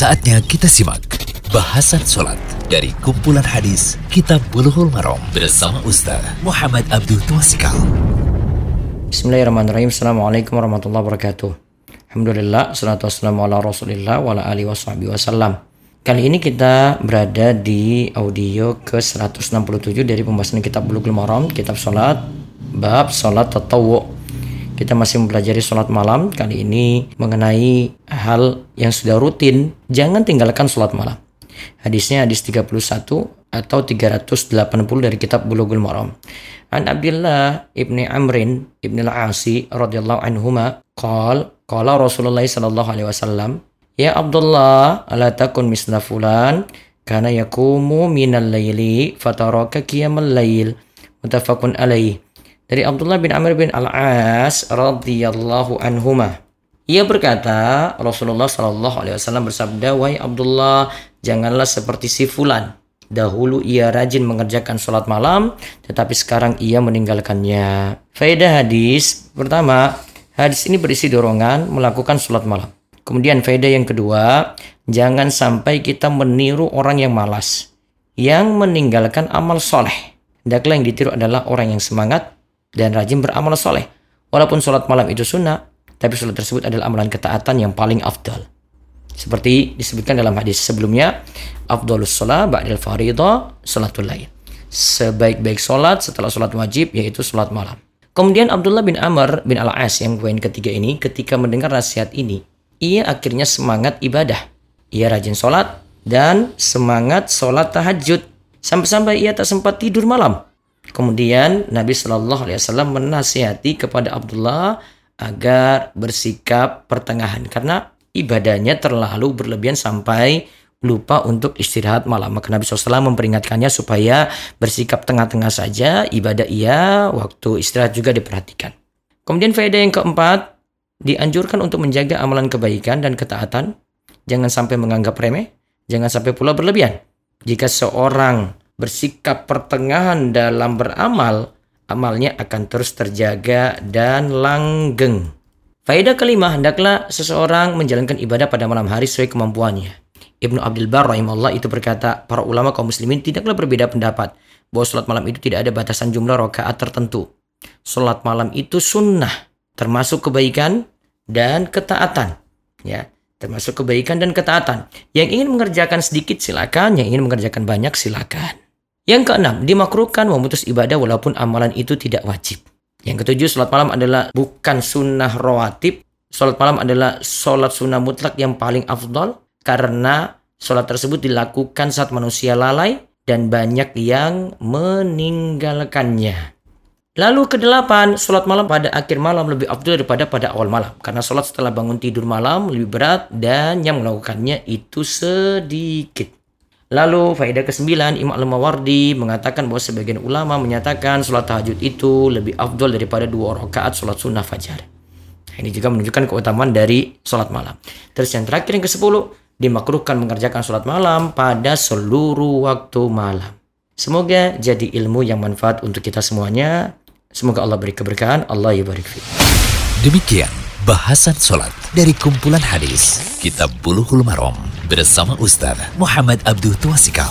Saatnya kita simak bahasan sholat dari kumpulan hadis Kitab Bulughul Maram bersama Ustaz Muhammad Abdul Tuasikal. Bismillahirrahmanirrahim. Assalamualaikum warahmatullahi wabarakatuh. Alhamdulillah, salatu wassalamu ala rasulillah wa ala alihi wasallam. Kali ini kita berada di audio ke-167 dari pembahasan kitab Bulughul Maram, kitab sholat, bab sholat tatawu kita masih mempelajari sholat malam kali ini mengenai hal yang sudah rutin. Jangan tinggalkan sholat malam. Hadisnya hadis 31 atau 380 dari kitab Bulughul Maram. An Abdullah ibni Amrin ibni al-Asi radhiyallahu anhuma qal qala Rasulullah sallallahu alaihi wasallam Ya Abdullah ala takun misla fulan kana yakumu minal laili fataraka qiyamal lail mutafaqun alaih dari Abdullah bin Amr bin Al-As radhiyallahu anhuma. Ia berkata, Rasulullah Shallallahu alaihi wasallam bersabda, "Wahai Abdullah, janganlah seperti si fulan. Dahulu ia rajin mengerjakan sholat malam, tetapi sekarang ia meninggalkannya." Faedah hadis pertama, hadis ini berisi dorongan melakukan sholat malam. Kemudian faedah yang kedua, jangan sampai kita meniru orang yang malas, yang meninggalkan amal soleh. Hendaklah yang ditiru adalah orang yang semangat, dan rajin beramal soleh. Walaupun sholat malam itu sunnah, tapi sholat tersebut adalah amalan ketaatan yang paling afdal. Seperti disebutkan dalam hadis sebelumnya, afdalus sholat ba'dil faridah sholatul lain. Sebaik-baik sholat setelah sholat wajib yaitu sholat malam. Kemudian Abdullah bin Amr bin Al-As yang poin ketiga ini ketika mendengar nasihat ini, ia akhirnya semangat ibadah. Ia rajin sholat dan semangat sholat tahajud. Sampai-sampai ia tak sempat tidur malam Kemudian Nabi Shallallahu Alaihi Wasallam menasihati kepada Abdullah agar bersikap pertengahan karena ibadahnya terlalu berlebihan sampai lupa untuk istirahat malam. Maka Nabi SAW memperingatkannya supaya bersikap tengah-tengah saja, ibadah ia, waktu istirahat juga diperhatikan. Kemudian faedah yang keempat, dianjurkan untuk menjaga amalan kebaikan dan ketaatan. Jangan sampai menganggap remeh, jangan sampai pula berlebihan. Jika seorang bersikap pertengahan dalam beramal, amalnya akan terus terjaga dan langgeng. Faedah kelima, hendaklah seseorang menjalankan ibadah pada malam hari sesuai kemampuannya. Ibnu Abdul Bar rahimahullah itu berkata, para ulama kaum muslimin tidaklah berbeda pendapat bahwa sholat malam itu tidak ada batasan jumlah rakaat tertentu. Sholat malam itu sunnah, termasuk kebaikan dan ketaatan. Ya, termasuk kebaikan dan ketaatan. Yang ingin mengerjakan sedikit silakan, yang ingin mengerjakan banyak silakan. Yang keenam, dimakruhkan memutus ibadah walaupun amalan itu tidak wajib. Yang ketujuh, sholat malam adalah bukan sunnah rawatib. Sholat malam adalah sholat sunnah mutlak yang paling afdol karena sholat tersebut dilakukan saat manusia lalai dan banyak yang meninggalkannya. Lalu kedelapan, sholat malam pada akhir malam lebih afdol daripada pada awal malam. Karena sholat setelah bangun tidur malam lebih berat dan yang melakukannya itu sedikit. Lalu faedah ke-9 Imam Al-Mawardi mengatakan bahwa sebagian ulama menyatakan sholat tahajud itu lebih afdol daripada dua rakaat sholat sunnah fajar. Ini juga menunjukkan keutamaan dari sholat malam. Terus yang terakhir yang ke-10 dimakruhkan mengerjakan sholat malam pada seluruh waktu malam. Semoga jadi ilmu yang manfaat untuk kita semuanya. Semoga Allah beri keberkahan. Allah yubarik Demikian bahasan sholat dari kumpulan hadis Kitab Buluhul Marom bersama Ustaz Muhammad Abdul Tuasikal.